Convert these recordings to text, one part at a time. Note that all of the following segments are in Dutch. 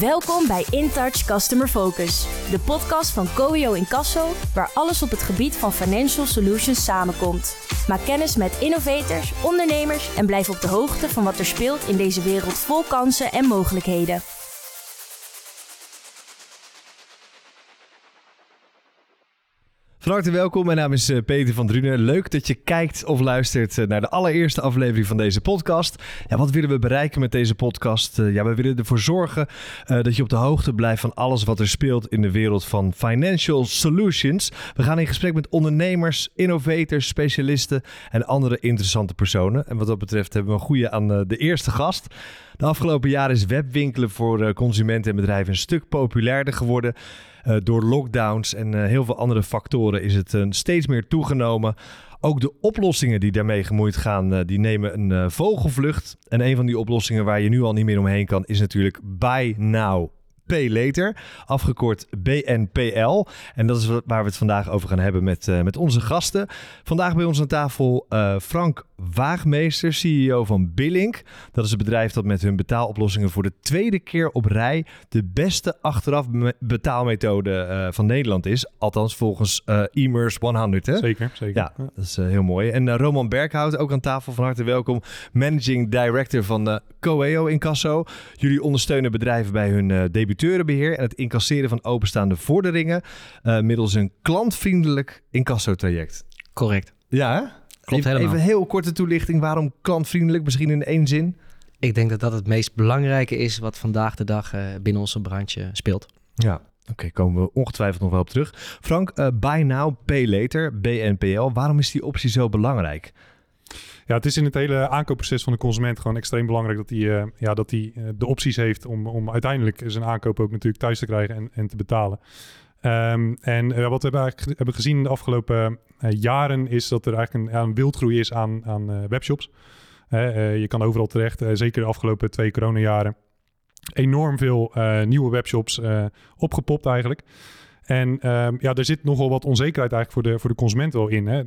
Welkom bij InTouch Customer Focus, de podcast van Coio Incasso, waar alles op het gebied van financial solutions samenkomt. Maak kennis met innovators, ondernemers en blijf op de hoogte van wat er speelt in deze wereld vol kansen en mogelijkheden. Van harte welkom, mijn naam is eh, Peter van Drunen. Leuk dat je kijkt of luistert eh, naar de allereerste aflevering van deze podcast. Ja, wat willen we bereiken met deze podcast? Eh, ja, we willen ervoor zorgen dat je op de hoogte blijft van alles wat er speelt in de wereld van financial solutions. We gaan in gesprek met ondernemers, innovators, specialisten en andere interessante personen. En wat dat betreft hebben we een goede aan de eerste gast. De afgelopen jaren is webwinkelen voor consumenten en bedrijven een stuk populairder geworden. Uh, door lockdowns en uh, heel veel andere factoren is het uh, steeds meer toegenomen. Ook de oplossingen die daarmee gemoeid gaan, die nemen een vogelvlucht. En een van die oplossingen waar je nu al niet meer omheen kan, is natuurlijk Buy Now Pay Later, afgekort BNPL. En dat is waar we het vandaag over gaan hebben met, met onze gasten. Vandaag bij ons aan tafel uh, Frank Waagmeester, CEO van Billink. Dat is een bedrijf dat met hun betaaloplossingen voor de tweede keer op rij de beste achteraf betaalmethode uh, van Nederland is. Althans volgens e-mers 100. Hè? Zeker, zeker. Ja, dat is heel mooi. En Roman Berghout, ook aan tafel van harte welkom. Managing Director van Coeo Incasso. Jullie ondersteunen bedrijven bij hun debiteurenbeheer en het incasseren van openstaande vorderingen uh, middels een klantvriendelijk incassotraject. Correct. Ja, hè? Klopt even, helemaal. Even een heel korte toelichting. Waarom klantvriendelijk? Misschien in één zin? Ik denk dat dat het meest belangrijke is wat vandaag de dag uh, binnen onze branche speelt. Ja, Oké, okay, komen we ongetwijfeld nog wel op terug. Frank, uh, buy now, pay later, BNPL. Waarom is die optie zo belangrijk? Ja, het is in het hele aankoopproces van de consument gewoon extreem belangrijk dat hij uh, ja, dat hij, uh, de opties heeft om, om uiteindelijk zijn aankoop ook natuurlijk thuis te krijgen en, en te betalen. Um, en uh, wat we hebben, eigenlijk, hebben gezien de afgelopen jaren is dat er eigenlijk een, een wildgroei is aan, aan webshops. je kan overal terecht, zeker de afgelopen twee coronajaren. Enorm veel nieuwe webshops opgepopt eigenlijk. En um, ja, er zit nogal wat onzekerheid eigenlijk voor de, voor de consument wel in. Hè.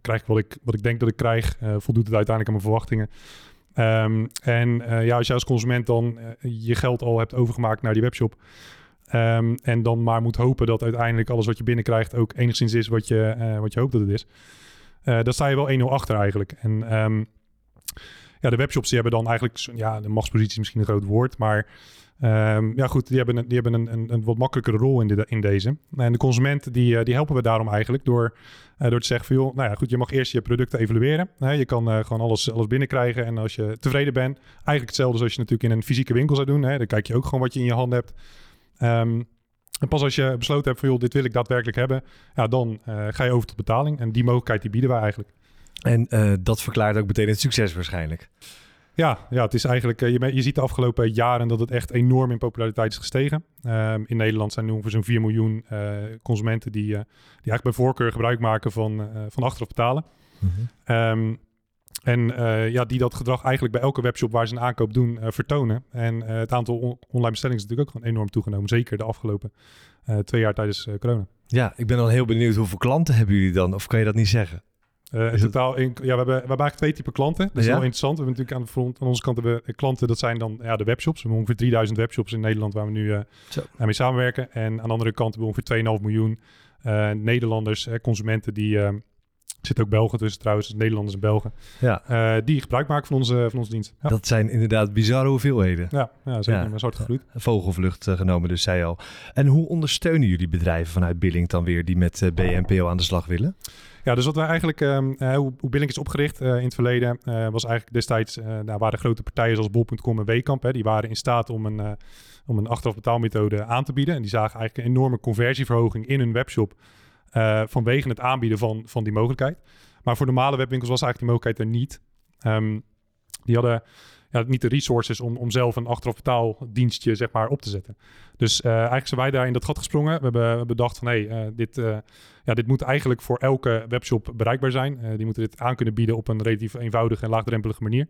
Krijg ik wat, ik wat ik denk dat ik krijg, voldoet het uiteindelijk aan mijn verwachtingen. Um, en ja, als je als consument dan je geld al hebt overgemaakt naar die webshop... Um, en dan maar moet hopen dat uiteindelijk alles wat je binnenkrijgt... ook enigszins is wat je, wat je hoopt dat het is. dan sta je wel 1-0 achter eigenlijk. En ja, de webshops die hebben dan eigenlijk... Ja, de machtspositie is misschien een groot woord, maar... Um, ja, goed, die hebben, die hebben een, een, een wat makkelijkere rol in, in deze. En de consument, die, die helpen we daarom eigenlijk door, uh, door te zeggen van... joh, nou ja, goed, je mag eerst je producten evalueren. Hè? Je kan uh, gewoon alles, alles binnenkrijgen en als je tevreden bent... eigenlijk hetzelfde zoals je natuurlijk in een fysieke winkel zou doen. Hè? Dan kijk je ook gewoon wat je in je hand hebt. Um, en pas als je besloten hebt van, joh, dit wil ik daadwerkelijk hebben... ja, dan uh, ga je over tot betaling. En die mogelijkheid die bieden wij eigenlijk. En dat verklaart ook meteen het succes waarschijnlijk. Ja, ja, het is eigenlijk, je, je ziet de afgelopen jaren dat het echt enorm in populariteit is gestegen. Um, in Nederland zijn nu ongeveer zo'n 4 miljoen consumenten die, die eigenlijk bij voorkeur gebruik maken van, van achteraf betalen. Mm -hmm. um, en ja, die dat gedrag eigenlijk bij elke webshop waar ze een aankoop doen vertonen. En het aantal on online bestellingen is natuurlijk ook gewoon enorm toegenomen. Zeker de afgelopen twee jaar tijdens corona. Ja, ik ben dan heel benieuwd hoeveel klanten hebben jullie dan? Of kan je dat niet zeggen? In totaal, in, ja, we hebben, we hebben eigenlijk twee typen klanten. Dat is ja? wel interessant. We hebben natuurlijk aan, de front, aan onze kant hebben we klanten, dat zijn dan ja, de webshops. We hebben ongeveer 3000 webshops in Nederland waar we nu mee samenwerken. En aan de andere kant hebben we ongeveer 2,5 miljoen Nederlanders, consumenten die... er zitten ook Belgen tussen trouwens, Nederlanders en Belgen. Ja. die gebruik maken van onze, van onze dienst. Ja. Dat zijn inderdaad bizarre hoeveelheden. Ja, ja zeker. Ja. Een soort gegroeid. Vogelvlucht genomen, dus zij al. En hoe ondersteunen jullie bedrijven vanuit Billing dan weer die met BNPO aan de slag willen? Ja, dus wat wij eigenlijk, um, uh, hoe, hoe Billink is opgericht uh, in het verleden, uh, was eigenlijk destijds, daar waren grote partijen zoals Bol.com en Wekamp, hè, die waren in staat om een, om een achteraf betaalmethode aan te bieden. En die zagen eigenlijk een enorme conversieverhoging in hun webshop vanwege het aanbieden van, van die mogelijkheid. Maar voor normale webwinkels was eigenlijk die mogelijkheid er niet. Um, die hadden ja, niet de resources om, om zelf een achteraf betaaldienstje zeg maar, op te zetten. Dus uh, eigenlijk zijn wij daar in dat gat gesprongen. We hebben, bedacht van hé, hey, uh, dit, ja, dit moet eigenlijk voor elke webshop bereikbaar zijn. die moeten dit aan kunnen bieden op een relatief eenvoudige en laagdrempelige manier.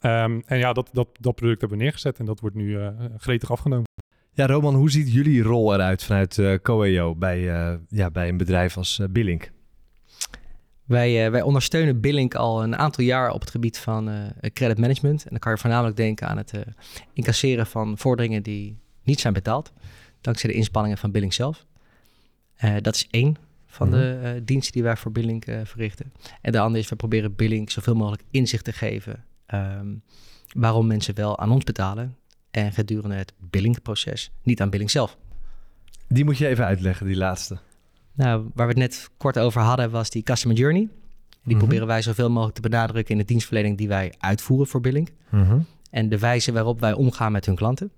Um, en ja, dat, dat, dat product hebben we neergezet en dat wordt nu gretig afgenomen. Ja, Roman, hoe ziet jullie rol eruit vanuit uh, Coeo bij, ja, bij een bedrijf als Billink? Wij, wij ondersteunen Billink al een aantal jaar op het gebied van credit management. En dan kan je voornamelijk denken aan het incasseren van vorderingen die niet zijn betaald. Dankzij de inspanningen van Billing zelf. Dat is één van de uh, diensten die wij voor Billing uh, verrichten. En de andere is, we proberen Billing zoveel mogelijk inzicht te geven... Um, waarom mensen wel aan ons betalen... en gedurende het billingproces niet aan Billing zelf. Die moet je even uitleggen, die laatste. Nou, waar we het net kort over hadden, was die customer journey. Die mm -hmm. proberen wij zoveel mogelijk te benadrukken in de dienstverlening die wij uitvoeren voor Billing. Mm -hmm. En de wijze waarop wij omgaan met hun klanten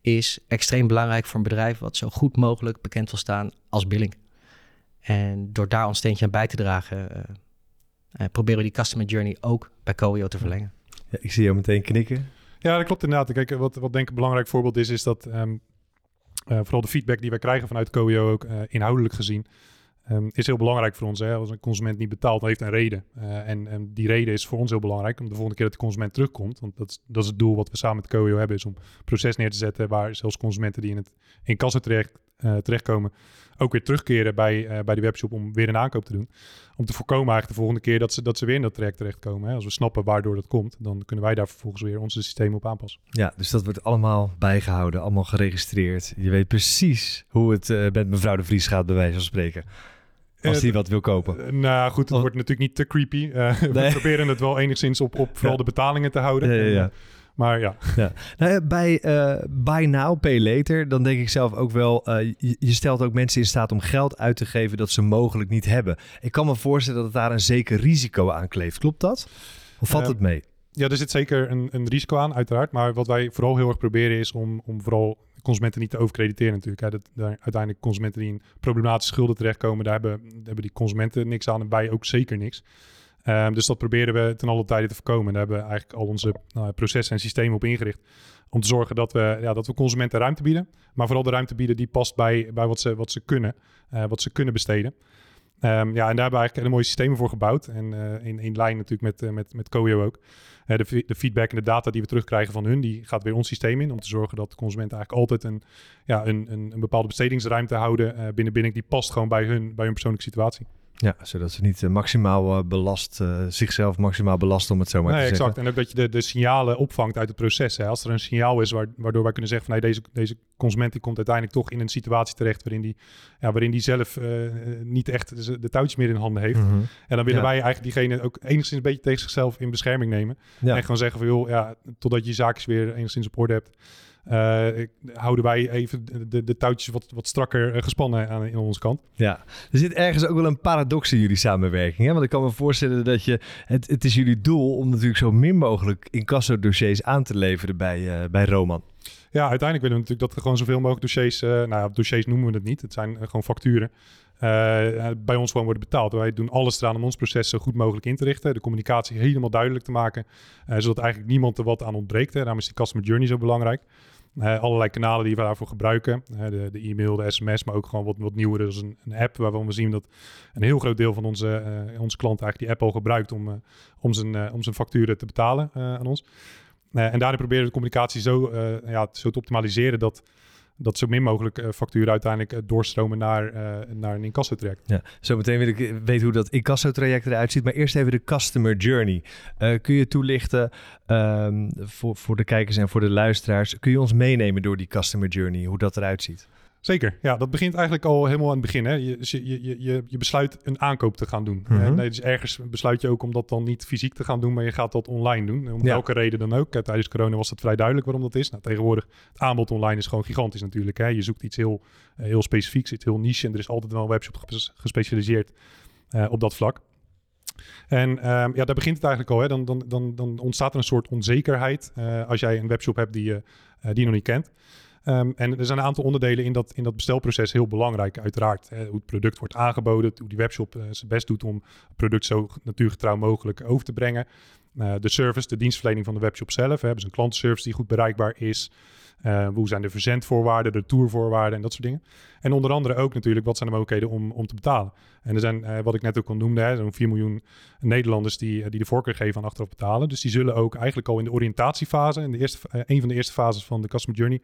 is extreem belangrijk voor een bedrijf wat zo goed mogelijk bekend wil staan als Billing. En door daar ons steentje aan bij te dragen, uh, uh, proberen we die customer journey ook bij Coio te verlengen. Ja, ik zie jou meteen knikken. Ja, dat klopt inderdaad. Kijk, wat, wat denk ik een belangrijk voorbeeld is, is dat um, uh, vooral de feedback die wij krijgen vanuit Coio ook inhoudelijk gezien, Um, is heel belangrijk voor ons. Hè? Als een consument niet betaalt, dan heeft een reden. Uh, en, en, die reden is voor ons heel belangrijk. Om de volgende keer dat de consument terugkomt. Want dat is, dat is het doel wat we samen met Coio hebben. Is om een proces neer te zetten waar zelfs consumenten die in het in uh, terechtkomen. Ook weer terugkeren bij, uh, bij de webshop om weer een aankoop te doen. Om te voorkomen eigenlijk de volgende keer dat ze, dat ze weer in dat traject terechtkomen. Hè? Als we snappen waardoor dat komt, dan kunnen wij daar vervolgens weer onze systeem op aanpassen. Ja, dus dat wordt allemaal bijgehouden, allemaal geregistreerd. Je weet precies hoe het met mevrouw de Vries gaat, bij wijze van spreken. Als hij wat wil kopen. Uh, nou goed, het oh. wordt natuurlijk niet te creepy. Uh, nee. We proberen het wel enigszins op, op vooral ja. de betalingen te houden. Ja, ja, ja. Maar ja. ja. Nou, bij uh, Buy Now, Pay Later, dan denk ik zelf ook wel... Je, je, stelt ook mensen in staat om geld uit te geven dat ze mogelijk niet hebben. Ik kan me voorstellen dat daar een zeker risico aan kleeft. Klopt dat? Of valt het mee? Ja, er zit zeker een, een risico aan, uiteraard. Maar wat wij vooral heel erg proberen is om, om vooral consumenten niet te overcrediteren natuurlijk. Hè. Dat, daar, uiteindelijk consumenten die in problematische schulden terechtkomen, daar hebben, daar hebben die consumenten niks aan en wij ook zeker niks. Um, dus dat proberen we ten alle tijde te voorkomen. En daar hebben we eigenlijk al onze nou, processen en systemen op ingericht. Om te zorgen dat we, ja, dat we consumenten ruimte bieden. Maar vooral de ruimte bieden die past bij, bij wat, ze, wat ze kunnen. Uh, wat ze kunnen besteden. Um, ja, en daar hebben we eigenlijk hele mooie systemen voor gebouwd. En uh, in, in lijn natuurlijk met, uh, met, met Coio ook. De, de, feedback en de data die we terugkrijgen van hun, die gaat weer ons systeem in. Om te zorgen dat de consumenten eigenlijk altijd een, ja, een, een, een bepaalde bestedingsruimte houden binnen binnen. Die past gewoon bij hun, bij hun persoonlijke situatie. Ja, zodat ze niet uh, maximaal uh, belast, uh, zichzelf maximaal belasten, om het zo maar nee, te exact. zeggen. En ook dat je de, de signalen opvangt uit het proces. Hè. Als er een signaal is waar, waardoor wij kunnen zeggen van hey, deze, deze consument die komt uiteindelijk toch in een situatie terecht waarin die, ja, waarin die zelf niet echt de, touwtjes meer in handen heeft. Mhm. En dan willen ja. wij eigenlijk diegene ook enigszins een beetje tegen zichzelf in bescherming nemen. Ja. En gewoon zeggen van joh, ja, totdat je je zaakjes weer enigszins op orde hebt. Uh, houden wij even de, de touwtjes wat, wat strakker uh, gespannen aan in onze kant. Ja, er zit ergens ook wel een paradox in jullie samenwerking. Hè? Want ik kan me voorstellen dat je... Het, het is jullie doel om natuurlijk zo min mogelijk incasso-dossiers aan te leveren bij, uh, bij Roman. Ja, uiteindelijk willen we natuurlijk dat er gewoon zoveel mogelijk dossiers... nou ja, dossiers noemen we het niet. Het zijn gewoon facturen. bij ons gewoon worden betaald. Wij doen alles eraan om ons proces zo goed mogelijk in te richten. De communicatie helemaal duidelijk te maken. zodat eigenlijk niemand er wat aan ontbreekt. Hè. Daarom is die customer journey zo belangrijk. Uh, allerlei kanalen die we daarvoor gebruiken. Uh, de, de, e-mail, de sms, maar ook gewoon wat, wat nieuwer. Dus een, een, app waarvan we zien dat een heel groot deel van onze, uh, klanten eigenlijk die app al gebruikt om, om, zijn, om zijn facturen te betalen aan ons. en daarin proberen we de communicatie zo, ja, zo te optimaliseren dat, dat zo min mogelijk uh, facturen uiteindelijk uh, doorstromen naar, uh, naar een incasso-traject. Ja, zometeen wil ik weten hoe dat incasso-traject eruit ziet. Maar eerst even de customer journey. kun je toelichten um, voor, voor de kijkers en voor de luisteraars? Kun je ons meenemen door die customer journey, hoe dat eruit ziet? Zeker, ja, dat begint eigenlijk al helemaal aan het begin. Hè. Je, je, je, je besluit een aankoop te gaan doen. Mhm. Nee, dus ergens besluit je ook om dat dan niet fysiek te gaan doen, maar je gaat dat online doen. Om Ja. welke reden dan ook. Tijdens corona was dat vrij duidelijk waarom dat is. Nou, tegenwoordig, het aanbod online is gewoon gigantisch natuurlijk. Hè. Je zoekt iets heel, eh, heel specifieks, iets heel niche. En er is altijd wel een webshop ges- gespecialiseerd eh, op dat vlak. En ehm, ja, daar begint het eigenlijk al. Hè. Dan, dan, dan, dan ontstaat er een soort onzekerheid eh, als jij een webshop hebt die je, die je nog niet kent. Um, en er zijn een aantal onderdelen in dat, in dat bestelproces heel belangrijk, uiteraard. Hè, hoe het product wordt aangeboden, hoe die webshop uh, zijn best doet om het product zo natuurgetrouw mogelijk over te brengen. Uh, de service, de dienstverlening van de webshop zelf. Hè, hebben ze een klantenservice die goed bereikbaar is. Uh, hoe zijn de verzendvoorwaarden, de tourvoorwaarden en dat soort dingen. En onder andere ook natuurlijk, wat zijn de mogelijkheden om, om te betalen. En er zijn, wat ik net ook al noemde, zo'n 4 miljoen Nederlanders die, die de voorkeur geven aan achteraf betalen. Dus die zullen ook eigenlijk al in de oriëntatiefase, in de eerste, een van de eerste fases van de customer journey,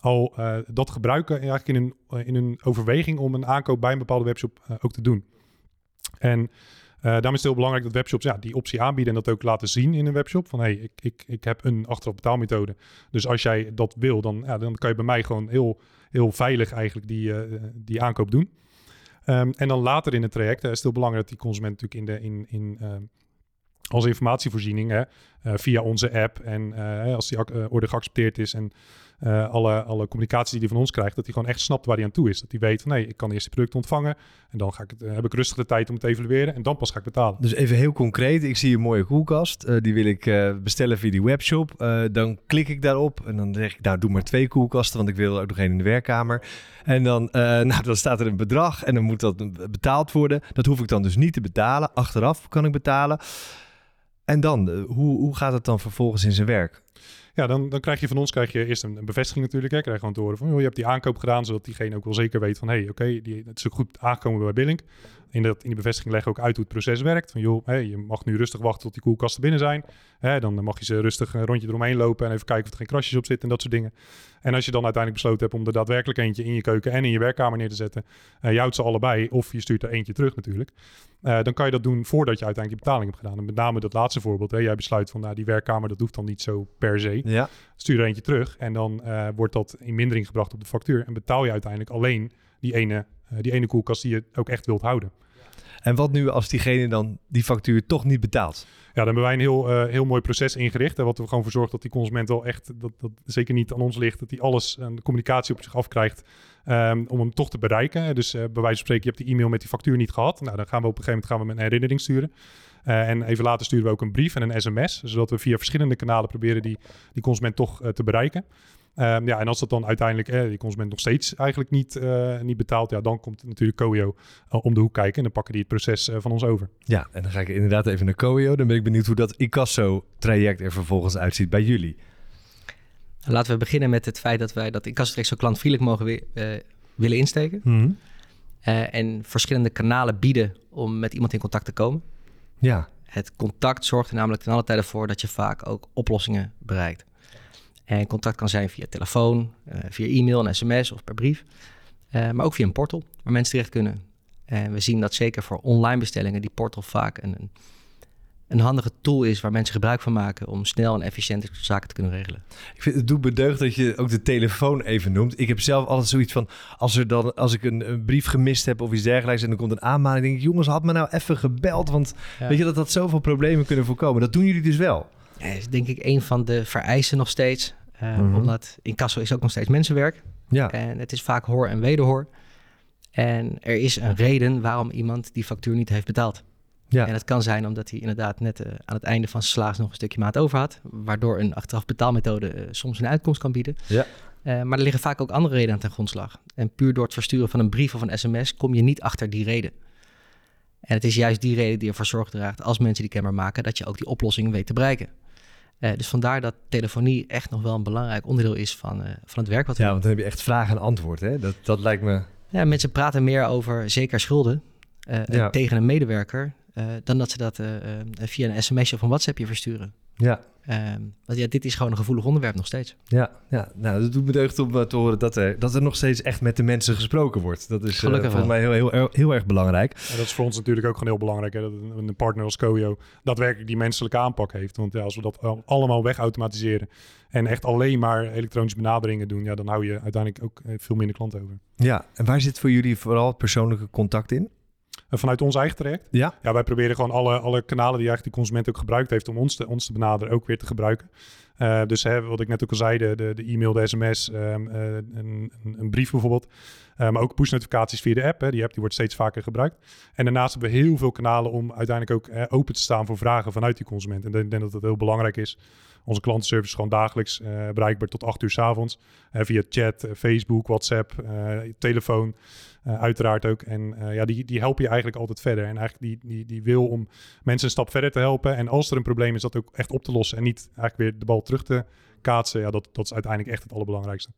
al uh, dat gebruiken eigenlijk in een, in een overweging om een aankoop bij een bepaalde webshop uh, ook te doen. En daarom is het heel belangrijk dat webshops ja, die optie aanbieden en dat ook laten zien in een webshop. Van hey, ik, ik, ik heb een achteraf betaalmethode. Dus als jij dat wil, dan, ja, dan kan je bij mij gewoon heel, heel veilig eigenlijk die, die aankoop doen. Ehm, en dan later in het traject is het heel belangrijk dat die consument natuurlijk in de, in, in, ehm, als informatievoorziening hè, via onze app en als die uh, orde geaccepteerd is en alle, alle communicatie die hij van ons krijgt, dat hij gewoon echt snapt waar hij aan toe is. Dat hij weet van nee, ik kan eerst het product ontvangen en dan ga ik het, heb ik rustig de tijd om te evalueren en dan pas ga ik betalen. Dus even heel concreet, ik zie een mooie koelkast, die wil ik bestellen via die webshop. dan klik ik daarop en dan zeg ik nou doe maar twee koelkasten, want ik wil ook nog één in de werkkamer. En dan, nou, dan staat er een bedrag en dan moet dat betaald worden. Dat hoef ik dan dus niet te betalen. Achteraf kan ik betalen. En dan, eh, hoe, hoe gaat het dan vervolgens in zijn werk? Ja, dan, dan krijg je van ons krijg je eerst een, bevestiging natuurlijk. Hè. Krijg je gewoon te horen van, joh, je hebt die aankoop gedaan, zodat diegene ook wel zeker weet van, hé, hey, oké, het is ook goed aangekomen bij Billink. In, dat, in die bevestiging leggen we ook uit hoe het proces werkt. Van, joh, hey, je mag nu rustig wachten tot die koelkasten binnen zijn. Hè, dan mag je ze rustig een rondje eromheen lopen en even kijken of er geen krasjes op zitten en dat soort dingen. En als je dan uiteindelijk besloten hebt om er daadwerkelijk eentje in je keuken en in je werkkamer neer te zetten, uh, je houdt ze allebei of je stuurt er eentje terug natuurlijk. Uh, dan kan je dat doen voordat je uiteindelijk die betaling hebt gedaan. En met name dat laatste voorbeeld. Hè, jij besluit van nou, die werkkamer, dat hoeft dan niet zo per se. Ja. Stuur er eentje terug en dan uh, wordt dat in mindering gebracht op de factuur. En betaal je uiteindelijk alleen die ene, die ene koelkast die je ook echt wilt houden. En wat nu als diegene dan die factuur toch niet betaalt? Ja, dan hebben wij een heel, uh, heel mooi proces ingericht. Hè, wat we gewoon voor zorgen dat die consument wel echt, dat, dat zeker niet aan ons ligt, dat hij alles, uh, de communicatie op zich afkrijgt um, om hem toch te bereiken. Dus uh, bij wijze van spreken, je hebt die e-mail met die factuur niet gehad. Nou, dan gaan we op een gegeven moment gaan we met een herinnering sturen. en even later sturen we ook een brief en een sms, zodat we via verschillende kanalen proberen die, die consument toch te bereiken. Um, ja, en als dat dan uiteindelijk eh, die consument nog steeds eigenlijk niet, uh, niet betaalt, ja, dan komt natuurlijk Coio uh, om de hoek kijken en dan pakken die het proces uh, van ons over. Ja, en dan ga ik inderdaad even naar Coio. Dan ben ik benieuwd hoe dat Incasso-traject er vervolgens uitziet bij jullie. Laten we beginnen met het feit dat wij dat Incasso-traject zo klantvriendelijk mogen we, willen insteken. Mm -hmm. en verschillende kanalen bieden om met iemand in contact te komen. Ja. Het contact zorgt er namelijk ten alle tijde voor dat je vaak ook oplossingen bereikt. En contact kan zijn via telefoon, uh, via e-mail, en sms of per brief. Uh, maar ook via een portal waar mensen terecht kunnen. En we zien dat zeker voor online bestellingen die portal vaak een, een, handige tool is waar mensen gebruik van maken om snel en efficiënt zaken te kunnen regelen. Ik vind het doet bedeugd dat je ook de telefoon even noemt. Ik heb zelf altijd zoiets van als er dan als ik een, een brief gemist heb of iets dergelijks en dan komt een aanmaning, denk ik jongens had me nou even gebeld, want ja. weet je dat dat zoveel problemen kunnen voorkomen. Dat doen jullie dus wel. Ja, is denk ik een van de vereisen nog steeds. Uh, mm -hmm. Omdat incasso is ook nog steeds mensenwerk. Ja. En het is vaak hoor en wederhoor. En er is een reden waarom iemand die factuur niet heeft betaald. Ja. En het kan zijn omdat hij inderdaad net uh, aan het einde van zijn salaris nog een stukje maat over had. Waardoor een achteraf betaalmethode uh, soms een uitkomst kan bieden. Ja. maar er liggen vaak ook andere redenen aan ten grondslag. En puur door het versturen van een brief of een sms kom je niet achter die reden. En het is juist die reden die ervoor zorg draagt als mensen die kenbaar maken, dat je ook die oplossing weet te bereiken. Uh, dus vandaar dat telefonie echt nog wel een belangrijk onderdeel is van, uh, van het werk wat we Ja, doen. want dan heb je echt vraag en antwoord. Hè? Dat, dat lijkt me... Ja, mensen praten meer over zeker schulden uh, Ja. tegen een medewerker... dan dat ze dat via een sms'je of een WhatsAppje versturen. Ja, Ehm, want ja, dit is gewoon een gevoelig onderwerp nog steeds. ja, ja. Nou, dat doet me deugd om eh, te horen dat er, dat er nog steeds echt met de mensen gesproken wordt. Dat is eh, Gelukkig volgens mij heel, heel, heel erg belangrijk. En dat is voor ons natuurlijk ook gewoon heel belangrijk. Hè, dat een partner als Coio daadwerkelijk die menselijke aanpak heeft. Want ja, als we dat al- allemaal wegautomatiseren en echt alleen maar elektronische benaderingen doen, ja, dan hou je uiteindelijk ook eh, veel minder klanten over. Ja, en waar zit voor jullie vooral het persoonlijke contact in? En vanuit ons eigen traject, Ja, ja, wij proberen gewoon alle, alle kanalen die eigenlijk de consument ook gebruikt heeft om ons te, ons te benaderen ook weer te gebruiken. Eh, dus hè, wat ik net ook al zei, de, de, de e-mail, de sms, ehm, eh, een, een, brief bijvoorbeeld. Eh, maar ook push-notificaties via de app. Hè. Die app die wordt steeds vaker gebruikt. En daarnaast hebben we heel veel kanalen om uiteindelijk ook eh, open te staan voor vragen vanuit die consument. En ik denk dat dat heel belangrijk is. Onze klantenservice is gewoon dagelijks eh, bereikbaar tot 8 uur s avonds. Eh, via chat, eh, Facebook, WhatsApp, eh, telefoon. Eh, uiteraard ook. En eh, ja, die, die helpen je eigenlijk altijd verder. En eigenlijk die, die, die wil om mensen een stap verder te helpen. En als er een probleem is, dat ook echt op te lossen. En niet eigenlijk weer de bal terug te kaatsen. Ja, dat, dat is uiteindelijk echt het allerbelangrijkste.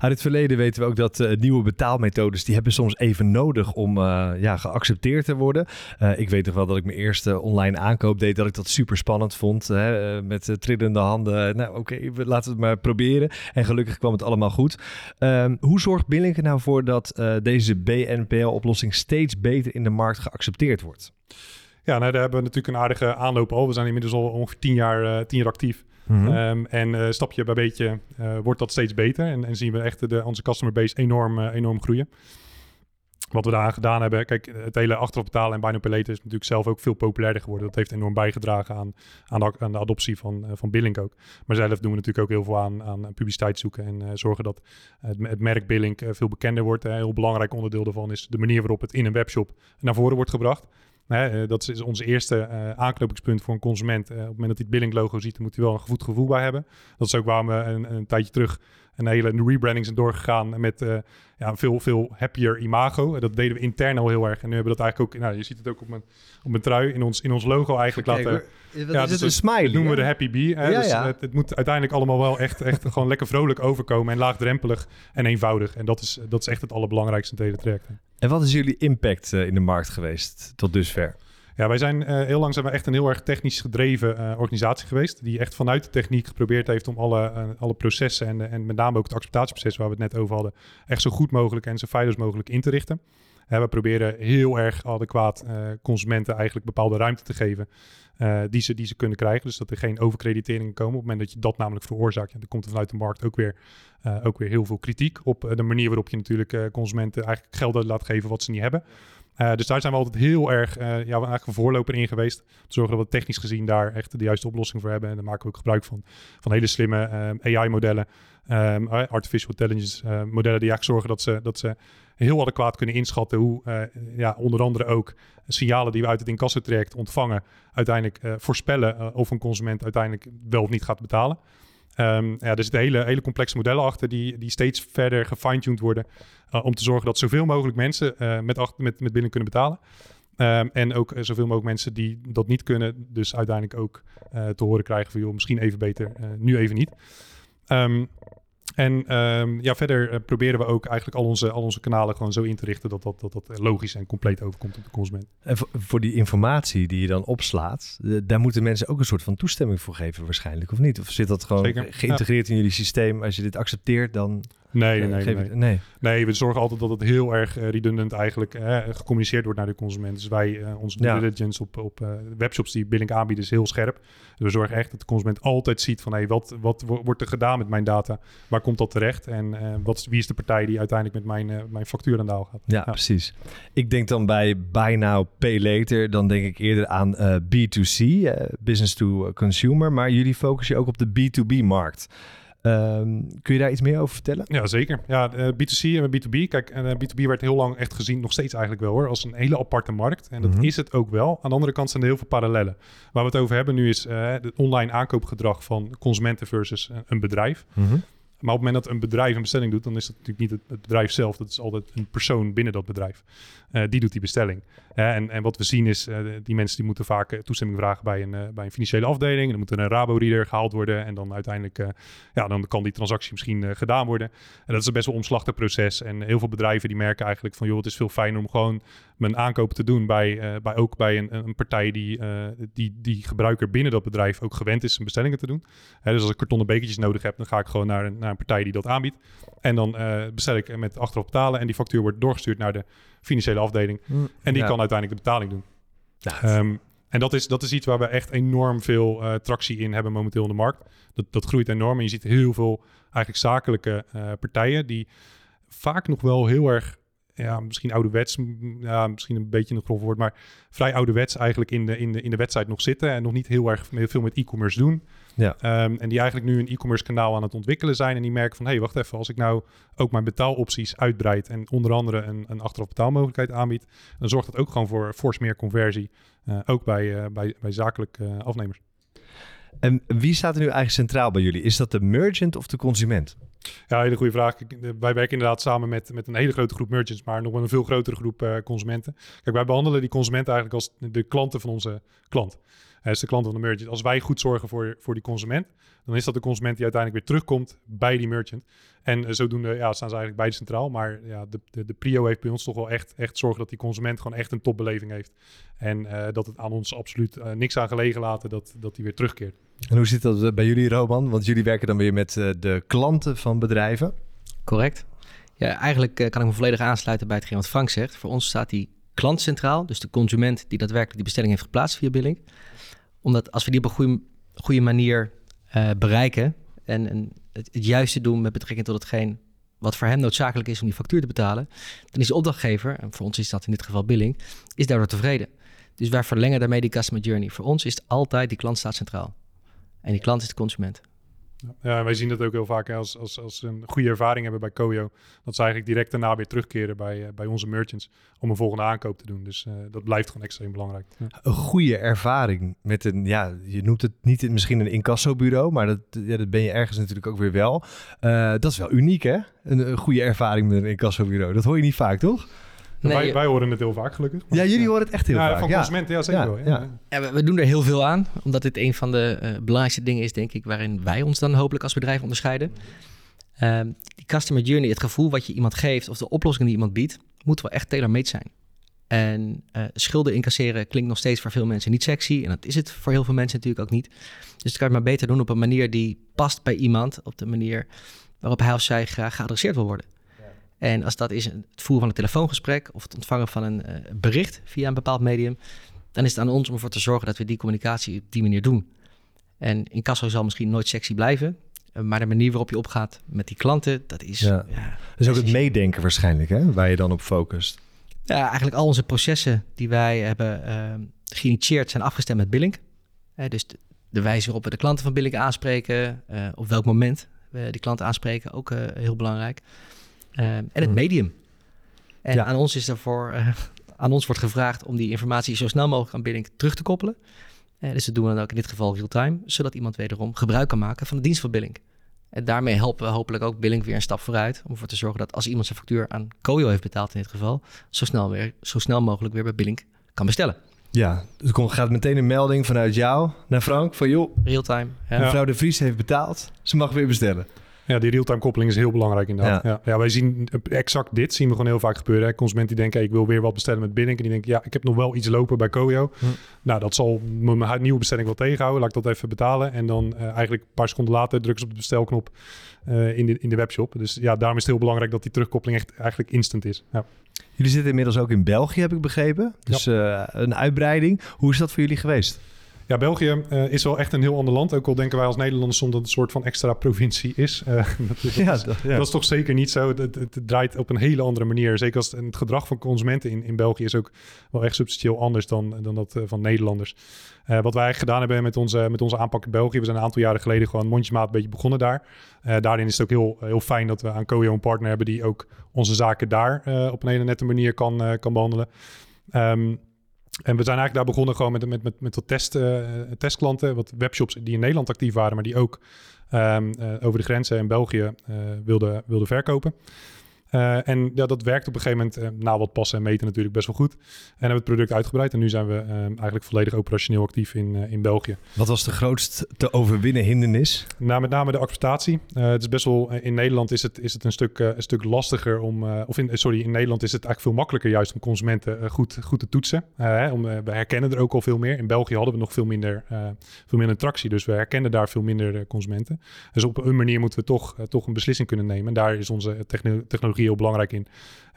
uit het verleden weten we ook dat eh, nieuwe betaalmethodes... die hebben soms even nodig om eh, ja, geaccepteerd te worden. Eh, ik weet nog wel dat ik mijn eerste online aankoop deed... dat ik dat super spannend vond. Hè? met trillende handen. Nou, oké, we laten het maar proberen. En gelukkig kwam het allemaal goed. Ehm, hoe zorgt Billink er nou voor dat deze BNPL-oplossing... steeds beter in de markt geaccepteerd wordt? Ja, nou, daar hebben we natuurlijk een aardige aanloop al. We zijn inmiddels al ongeveer tien jaar, tien jaar actief. Mhm. Ehm, en stapje bij beetje wordt dat steeds beter. En, en zien we echt de, onze customer base enorm, enorm groeien wat we daar gedaan hebben. Kijk, het hele achteraf betalen en Pay Later is natuurlijk zelf ook veel populairder geworden. Dat heeft enorm bijgedragen aan, aan, de, adoptie van, van Billink ook. Maar zelf doen we natuurlijk ook heel veel aan, aan publiciteit zoeken en zorgen dat het, merk Billink veel bekender wordt. Een heel belangrijk onderdeel daarvan is de manier waarop het in een webshop naar voren wordt gebracht. Dat is ons eerste aanknopingspunt voor een consument. op het moment dat hij het Billink logo ziet, moet hij wel een goed gevoel bij hebben. Dat is ook waar we een, een tijdje terug een hele rebranding zijn doorgegaan met uh, ja, een veel, veel happier imago. Dat deden we intern al heel erg. En nu hebben we dat eigenlijk ook, nou, je ziet het ook op mijn, op mijn trui, in ons, in ons logo eigenlijk Kijk, laten. ja, is het een smiley? Dat noemen we de happy bee. Hè? Ja, dus ja. Het, het, moet uiteindelijk allemaal wel echt, echt gewoon lekker vrolijk overkomen en laagdrempelig en eenvoudig. En dat is, dat is echt het allerbelangrijkste in het hele traject. En wat is jullie impact uh, in de markt geweest tot dusver? Ja, wij zijn uh, heel lang zijn we echt een heel erg technisch gedreven uh, organisatie geweest. Die echt vanuit de techniek geprobeerd heeft om alle, uh, alle processen en, en met name ook het acceptatieproces waar we het net over hadden, echt zo goed mogelijk en zo veilig mogelijk in te richten. we proberen heel erg adequaat consumenten eigenlijk bepaalde ruimte te geven die, ze, die ze kunnen krijgen. Dus dat er geen overkrediteringen komen. Op het moment dat je dat namelijk veroorzaakt, ja, dan komt er vanuit de markt ook weer, ook weer heel veel kritiek op de manier waarop je natuurlijk consumenten eigenlijk geld laat geven wat ze niet hebben. Uh, dus daar zijn we altijd heel erg uh, ja, eigenlijk een voorloper in geweest. Te zorgen dat we technisch gezien daar echt de juiste oplossing voor hebben. En daar maken we ook gebruik van. Van hele slimme uh, AI-modellen, um, artificial intelligence modellen, die eigenlijk zorgen dat ze, dat ze heel adequaat kunnen inschatten hoe ja, onder andere ook signalen die we uit het incassotraject ontvangen, uiteindelijk voorspellen of een consument uiteindelijk wel of niet gaat betalen. Um, ja, er zitten hele, hele complexe modellen achter die, die steeds verder gefine-tuned worden. Uh, om te zorgen dat zoveel mogelijk mensen uh, met, met, met binnen kunnen betalen. Um, en ook uh, zoveel mogelijk mensen die dat niet kunnen, dus uiteindelijk ook te horen krijgen van joh, misschien even beter, nu even niet. Um, en um, ja, verder uh, proberen we ook eigenlijk al onze, al onze kanalen gewoon zo in te richten dat dat, dat dat logisch en compleet overkomt op de consument. En voor, voor die informatie die je dan opslaat, uh, daar moeten mensen ook een soort van toestemming voor geven waarschijnlijk, of niet? Of zit dat gewoon Zeker, geïntegreerd ja. in jullie systeem? Als je dit accepteert, dan... Nee, nee, nee, nee. nee. Nee, we zorgen altijd dat het heel erg uh, redundant eigenlijk uh, gecommuniceerd wordt naar de consument. Dus wij, onze due Ja. diligence op, op webshops die Billink aanbieden is heel scherp. Dus we zorgen echt dat de consument altijd ziet van... Hey, wat, wat wo- wordt er gedaan met mijn data? Waar komt dat terecht? En eh, wat, wie is de partij die uiteindelijk met mijn, eh, mijn factuur aan de haal gaat? Ja, precies. Ik denk dan bij Buy Now, Pay Later, dan denk ik eerder aan eh, B2C, eh, Business to Consumer. Maar jullie focussen ook op de B2B-markt. Ehm, kun je daar iets meer over vertellen? Ja, zeker. Ja, eh, B2C en B2B. Kijk, en, eh, B2B werd heel lang echt gezien, nog steeds eigenlijk wel hoor, als een hele aparte markt. En dat Mhm. is het ook wel. Aan de andere kant zijn er heel veel parallellen. Waar we het over hebben nu is eh, het online aankoopgedrag van consumenten versus eh, een bedrijf. Maar op het moment dat een bedrijf een bestelling doet, dan is dat natuurlijk niet het bedrijf zelf. Dat is altijd een persoon binnen dat bedrijf. Eh, die doet die bestelling. En, en wat we zien is, eh, die mensen die moeten vaak eh, toestemming vragen bij een, bij een financiële afdeling. Dan moet er een Rabo-reader gehaald worden. En dan uiteindelijk ja, dan kan die transactie misschien gedaan worden. En dat is een best wel omslachtig proces. En heel veel bedrijven die merken eigenlijk van... joh, het is veel fijner om gewoon mijn aankoop te doen... bij, bij ook bij een, een partij die, die die gebruiker binnen dat bedrijf... ook gewend is zijn bestellingen te doen. Dus als ik kartonnen bekertjes nodig heb... dan ga ik gewoon naar een, naar een partij die dat aanbiedt. En dan bestel ik met achteraf betalen... en die factuur wordt doorgestuurd naar de financiële afdeling. En die Ja. kan uiteindelijk de betaling doen. Ja, Ehm, en dat is, dat is iets waar we echt enorm veel eh, tractie in hebben momenteel in de markt. Dat, dat groeit enorm. En je ziet heel veel eigenlijk zakelijke eh, partijen die vaak nog wel heel erg, ja, misschien ouderwets, ja, misschien een beetje een grof woord, maar vrij ouderwets eigenlijk in de, in de, in de wedstrijd nog zitten en nog niet heel erg heel veel met e-commerce doen. Ja. Ehm, en die eigenlijk nu een e-commerce kanaal aan het ontwikkelen zijn en die merken van, hé, hey, wacht even, als ik nou ook mijn betaalopties uitbreid en onder andere een, een achteraf betaalmogelijkheid aanbied, dan zorgt dat ook gewoon voor fors meer conversie, eh, ook bij, eh, bij, bij zakelijke eh, afnemers. En wie staat er nu eigenlijk centraal bij jullie? Is dat de merchant of de consument? Ja, hele goede vraag. De- Wij werken inderdaad samen met, met een hele grote groep merchants, maar nog wel een veel grotere groep eh, consumenten. Kijk, wij behandelen die consumenten eigenlijk als de klanten van onze klant. Hij is de klant van de merchant. Als wij goed zorgen voor, voor die consument, dan is dat de consument die uiteindelijk weer terugkomt bij die merchant. En eh, zodoende ja, staan ze eigenlijk beide centraal. Maar ja, de, de, de prio heeft bij ons toch wel echt, echt zorgen dat die consument gewoon echt een topbeleving heeft. En eh, dat het aan ons absoluut eh, niks aan gelegen laten dat, dat die weer terugkeert. En hoe zit dat bij jullie, Roman? Want jullie werken dan weer met eh, de klanten van bedrijven. Correct. Ja, eigenlijk kan ik me volledig aansluiten bij hetgeen wat Frank zegt. Voor ons staat die klant centraal. Dus de consument die daadwerkelijk die bestelling heeft geplaatst via billing. Omdat als we die op een goede, manier uh, bereiken... en, en het, het, juiste doen met betrekking tot hetgeen wat voor hem noodzakelijk is om die factuur te betalen... dan is de opdrachtgever, en voor ons is dat in dit geval billing, is daardoor tevreden. Dus wij verlengen daarmee die customer journey. Voor ons is het altijd die klant staat centraal. En die klant is de consument. Ja, wij zien dat ook heel vaak als, als, als ze een goede ervaring hebben bij Koyo. Dat ze eigenlijk direct daarna weer terugkeren bij, uh, bij onze merchants om een volgende aankoop te doen. Dus uh, dat blijft gewoon extreem belangrijk. Een goede ervaring met een, ja, je noemt het niet misschien een incassobureau, maar dat, ja, dat ben je ergens natuurlijk ook weer wel. Uh, dat is wel uniek hè, een, een goede ervaring met een incassobureau. Dat hoor je niet vaak toch? Nee, wij, wij, horen het heel vaak, gelukkig. Maar, ja, jullie horen het echt heel ja, vaak. Van consumenten, ja, zeker wel. Ja. We, we, doen er heel veel aan, omdat dit een van de uh, belangrijkste dingen is, denk ik, waarin wij ons dan hopelijk als bedrijf onderscheiden. Um, die customer journey, het gevoel wat je iemand geeft of de oplossing die iemand biedt, moet wel echt tailor-made zijn. En uh, schulden incasseren klinkt nog steeds voor veel mensen niet sexy. En dat is het voor heel veel mensen natuurlijk ook niet. Dus dat kan je maar beter doen op een manier die past bij iemand. Op de manier waarop hij of zij graag geadresseerd wil worden. En als dat is het voeren van een telefoongesprek of het ontvangen van een uh, bericht via een bepaald medium, dan is het aan ons om ervoor te zorgen dat we die communicatie op die manier doen. En incasso zal misschien nooit sexy blijven, uh, maar de manier waarop je opgaat met die klanten, dat is... Ja. Is ook het meedenken waarschijnlijk, hè, waar je dan op focust. Ja, eigenlijk al onze processen die wij hebben uh, geïnitieerd zijn afgestemd met Billink. dus de, de, wijze waarop we de klanten van Billink aanspreken, uh, op welk moment we die klanten aanspreken, ook heel belangrijk. Uh, en het medium. En ja. aan ons is daarvoor, uh, aan ons wordt gevraagd om die informatie zo snel mogelijk aan Billink terug te koppelen. Uh, dus dat doen we dan ook in dit geval real-time, zodat iemand wederom gebruik kan maken van de dienst van Billink. En daarmee helpen we hopelijk ook Billink weer een stap vooruit. Om ervoor te zorgen dat als iemand zijn factuur aan Koyo heeft betaald in dit geval, zo snel, weer, zo snel mogelijk weer bij Billink kan bestellen. Ja, dus er gaat meteen een melding vanuit jou naar Frank van joh, real-time. Ja. Mevrouw de Vries heeft betaald, ze mag weer bestellen. Ja, die real-time koppeling is heel belangrijk inderdaad. Ja. Ja. ja, wij zien exact dit, zien we gewoon heel vaak gebeuren. Hè. Consumenten die denken, hey, ik wil weer wat bestellen met Billink. En die denken, ja, ik heb nog wel iets lopen bij Koyo. Hm. Nou, dat zal mijn nieuwe bestelling wel tegenhouden. Laat ik dat even betalen. En dan uh, eigenlijk een paar seconden later drukken ze op de bestelknop uh, in, de, in de webshop. Dus ja, daarom is het heel belangrijk dat die terugkoppeling echt eigenlijk instant is. Ja. Jullie zitten inmiddels ook in België, heb ik begrepen. Dus uh, een uitbreiding. Hoe is dat voor jullie geweest? Ja, België uh, is wel echt een heel ander land. Ook al denken wij als Nederlanders soms dat het een soort van extra provincie is. Uh, dat, is, ja, dat, ja. dat, is toch zeker niet zo. Het, het, het, draait op een hele andere manier. Zeker als het, gedrag van consumenten in, in België is ook wel echt substantieel anders dan, dan dat uh, van Nederlanders. wat wij eigenlijk gedaan hebben met onze, met onze aanpak in België. We zijn een aantal jaren geleden gewoon mondjesmaat een beetje begonnen daar. daarin is het ook heel, heel fijn dat we aan Koyo een partner hebben die ook onze zaken daar op een hele nette manier kan, kan behandelen. Um, en we zijn eigenlijk daar begonnen gewoon met, met, met, met wat test, uh, testklanten, wat webshops die in Nederland actief waren, maar die ook um, uh, over de grenzen in België wilden, wilden verkopen. Uh, en ja, dat werkt op een gegeven moment, uh, na wat passen en meten natuurlijk best wel goed. En hebben we het product uitgebreid en nu zijn we uh, eigenlijk volledig operationeel actief in, in België. Wat was de grootst te overwinnen hindernis? Nou, met name de acceptatie. het is best wel, in Nederland is het, is het een, stuk, een stuk lastiger om, of in, sorry, in Nederland is het eigenlijk veel makkelijker juist om consumenten goed, goed te toetsen. Hè, om, we herkennen er ook al veel meer. In België hadden we nog veel minder, veel minder tractie, dus we herkennen daar veel minder consumenten. Dus op een manier moeten we toch, toch een beslissing kunnen nemen. En daar is onze technologie heel belangrijk in.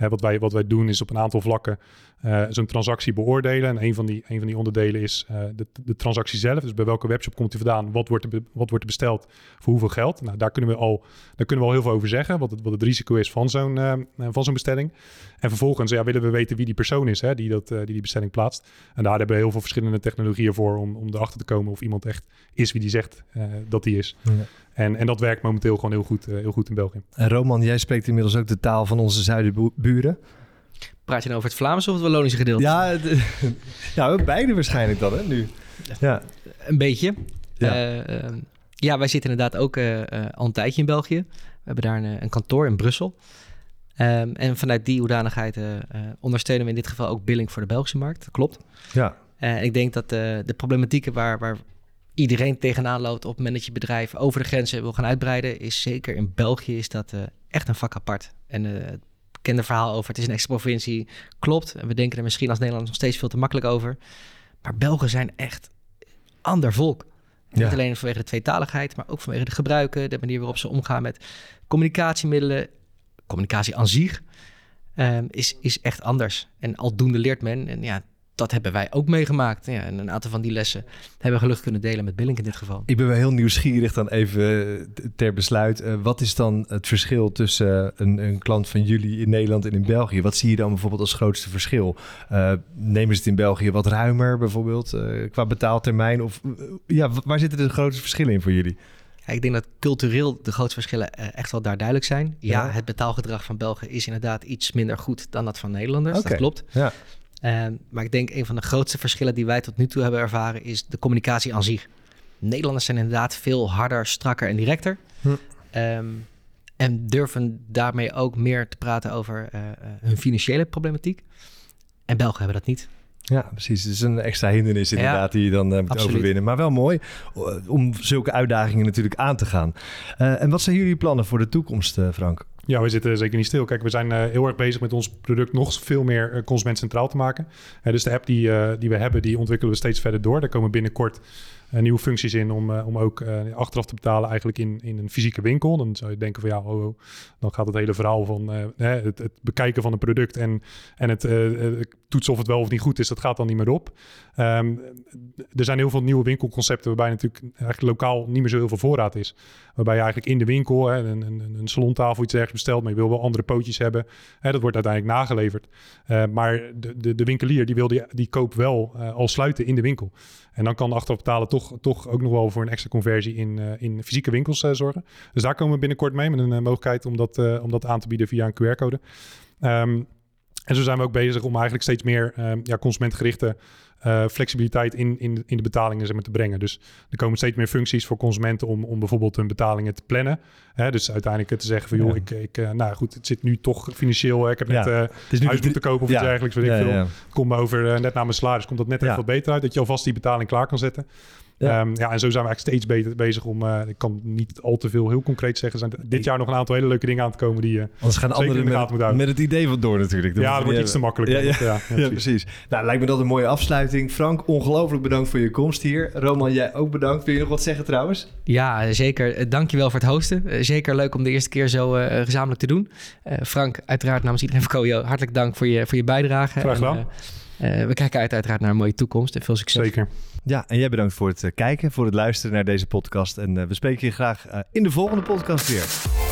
Wat, wij, wat wij doen is op een aantal vlakken uh, zo'n transactie beoordelen. En een van die, een van die onderdelen is uh, de, de transactie zelf. Dus bij welke webshop komt die vandaan? Wat wordt er, wat wordt er besteld? Voor hoeveel geld? Nou, daar kunnen we al, daar kunnen we al heel veel over zeggen. Wat het, wat het risico is van zo'n, van zo'n bestelling. En vervolgens ja, willen we weten wie die persoon is hè, die, dat, die die bestelling plaatst. En daar hebben we heel veel verschillende technologieën voor om, om erachter te komen of iemand echt is wie die zegt dat hij is. Ja. En, en dat werkt momenteel gewoon heel goed, heel goed in België. En Roman, jij spreekt inmiddels ook de taal van onze Praat je nou over het Vlaams of het Wallonische gedeelte? Ja, ja beide waarschijnlijk dan, hè, nu. Ja. Een beetje. Ja, uh, uh, ja wij zitten inderdaad ook uh, al een tijdje in België. We hebben daar een, een kantoor in Brussel. Um, en vanuit die hoedanigheid ondersteunen we in dit geval ook billing voor de Belgische markt. Dat klopt. Ja. ik denk dat de problematieken waar, waar iedereen tegenaan loopt op het moment dat je bedrijf over de grenzen wil gaan uitbreiden, is zeker in België is dat echt een vak apart. En het bekende verhaal over het is een extra provincie. Klopt. En we denken er misschien als Nederlanders nog steeds veel te makkelijk over. Maar Belgen zijn echt ander volk. Ja. Niet alleen vanwege de tweetaligheid, maar ook vanwege de gebruiken, de manier waarop ze omgaan met communicatiemiddelen, communicatie aan zich. ehm, is, is echt anders. En aldoende leert men. En ja, dat hebben wij ook meegemaakt. Ja, en een aantal van die lessen hebben we gelukkig kunnen delen met Billink in dit geval. Ik ben wel heel nieuwsgierig dan even eh, ter besluit. Uh, wat is dan het verschil tussen uh, een, een, klant van jullie in Nederland en in België? Wat zie je dan bijvoorbeeld als grootste verschil? nemen ze het in België wat ruimer bijvoorbeeld qua betaaltermijn? Of ja, waar zitten de grootste verschillen in voor jullie? Ik denk dat cultureel de grootste verschillen echt wel daar duidelijk zijn. Ja, ja, het betaalgedrag van Belgen is inderdaad iets minder goed dan dat van Nederlanders. Okay. Dat klopt. Ja. Ehm, maar ik denk een van de grootste verschillen die wij tot nu toe hebben ervaren is de communicatie aan zich. Nederlanders zijn inderdaad veel harder, strakker en directer. Hm. Ehm, en durven daarmee ook meer te praten over uh, hun financiële problematiek. En Belgen hebben dat niet. Ja, precies. Het is een extra hindernis inderdaad die je dan uh, moet absoluut. overwinnen. Maar wel mooi om zulke uitdagingen natuurlijk aan te gaan. Uh, en wat zijn jullie plannen voor de toekomst, Frank? Ja, we zitten zeker niet stil. Kijk, we zijn uh, heel erg bezig met ons product nog veel meer uh, consument centraal te maken. Uh, dus de app die, die we hebben, die ontwikkelen we steeds verder door. Daar komen binnenkort nieuwe functies in om, om ook achteraf te betalen eigenlijk in, in een fysieke winkel. Dan zou je denken van ja, oh, oh dan gaat het hele verhaal van het, het, bekijken van een product en, en het toetsen of het wel of niet goed is, dat gaat dan niet meer op. Um, er zijn heel veel nieuwe winkelconcepten waarbij natuurlijk eigenlijk lokaal niet meer zo heel veel voorraad is. Waarbij je eigenlijk in de winkel hè, een, een, een salontafel iets ergens bestelt, maar je wil wel andere pootjes hebben. Hè, dat wordt uiteindelijk nageleverd. Maar de, de, de, winkelier die wil die, die koop wel al sluiten in de winkel. En dan kan achteraf betalen toch, toch ook nog wel voor een extra conversie in, uh, in fysieke winkels zorgen. Dus daar komen we binnenkort mee met een mogelijkheid om dat, om dat aan te bieden via een QR-code. Um, en zo zijn we ook bezig om eigenlijk steeds meer um, ja, consumentgerichte uh, flexibiliteit in, in, in de betalingen zeg maar, te brengen. Dus er komen steeds meer functies voor consumenten om, om bijvoorbeeld hun betalingen te plannen. Hè, dus uiteindelijk te zeggen van joh, ik, ik, uh, nou goed, het zit nu toch financieel. Ik heb net uh, het is nu huis moeten kopen of iets dergelijks. Weet ik veel. Over net na mijn salaris, komt dat net even wat beter uit. Dat je alvast die betaling klaar kan zetten. Ja. Um, ja, en zo zijn we eigenlijk steeds beter bezig om... Uh, ik kan niet al te veel heel concreet zeggen. Er zijn dit jaar nog een aantal hele leuke dingen aan te komen... die uh, Anders gaan anderen met, met, het idee van door natuurlijk. Dat ja, dat wordt iets te makkelijk. Ja, ja, ja, precies. Nou, lijkt me dat een mooie afsluiting. Frank, ongelooflijk bedankt voor je komst hier. Roman, jij ook bedankt. Wil je nog wat zeggen trouwens? Ja, zeker. Eh, dankjewel voor het hosten. zeker leuk om de eerste keer zo gezamenlijk te doen. Frank, uiteraard namens iedereen van Koyo... hartelijk dank voor je, voor je bijdrage. Graag gedaan. En, we kijken uit uiteraard naar een mooie toekomst en veel succes. Zeker. Ja, en jij bedankt voor het eh, kijken, voor het luisteren naar deze podcast. En uh, we spreken je graag uh, in de volgende podcast weer.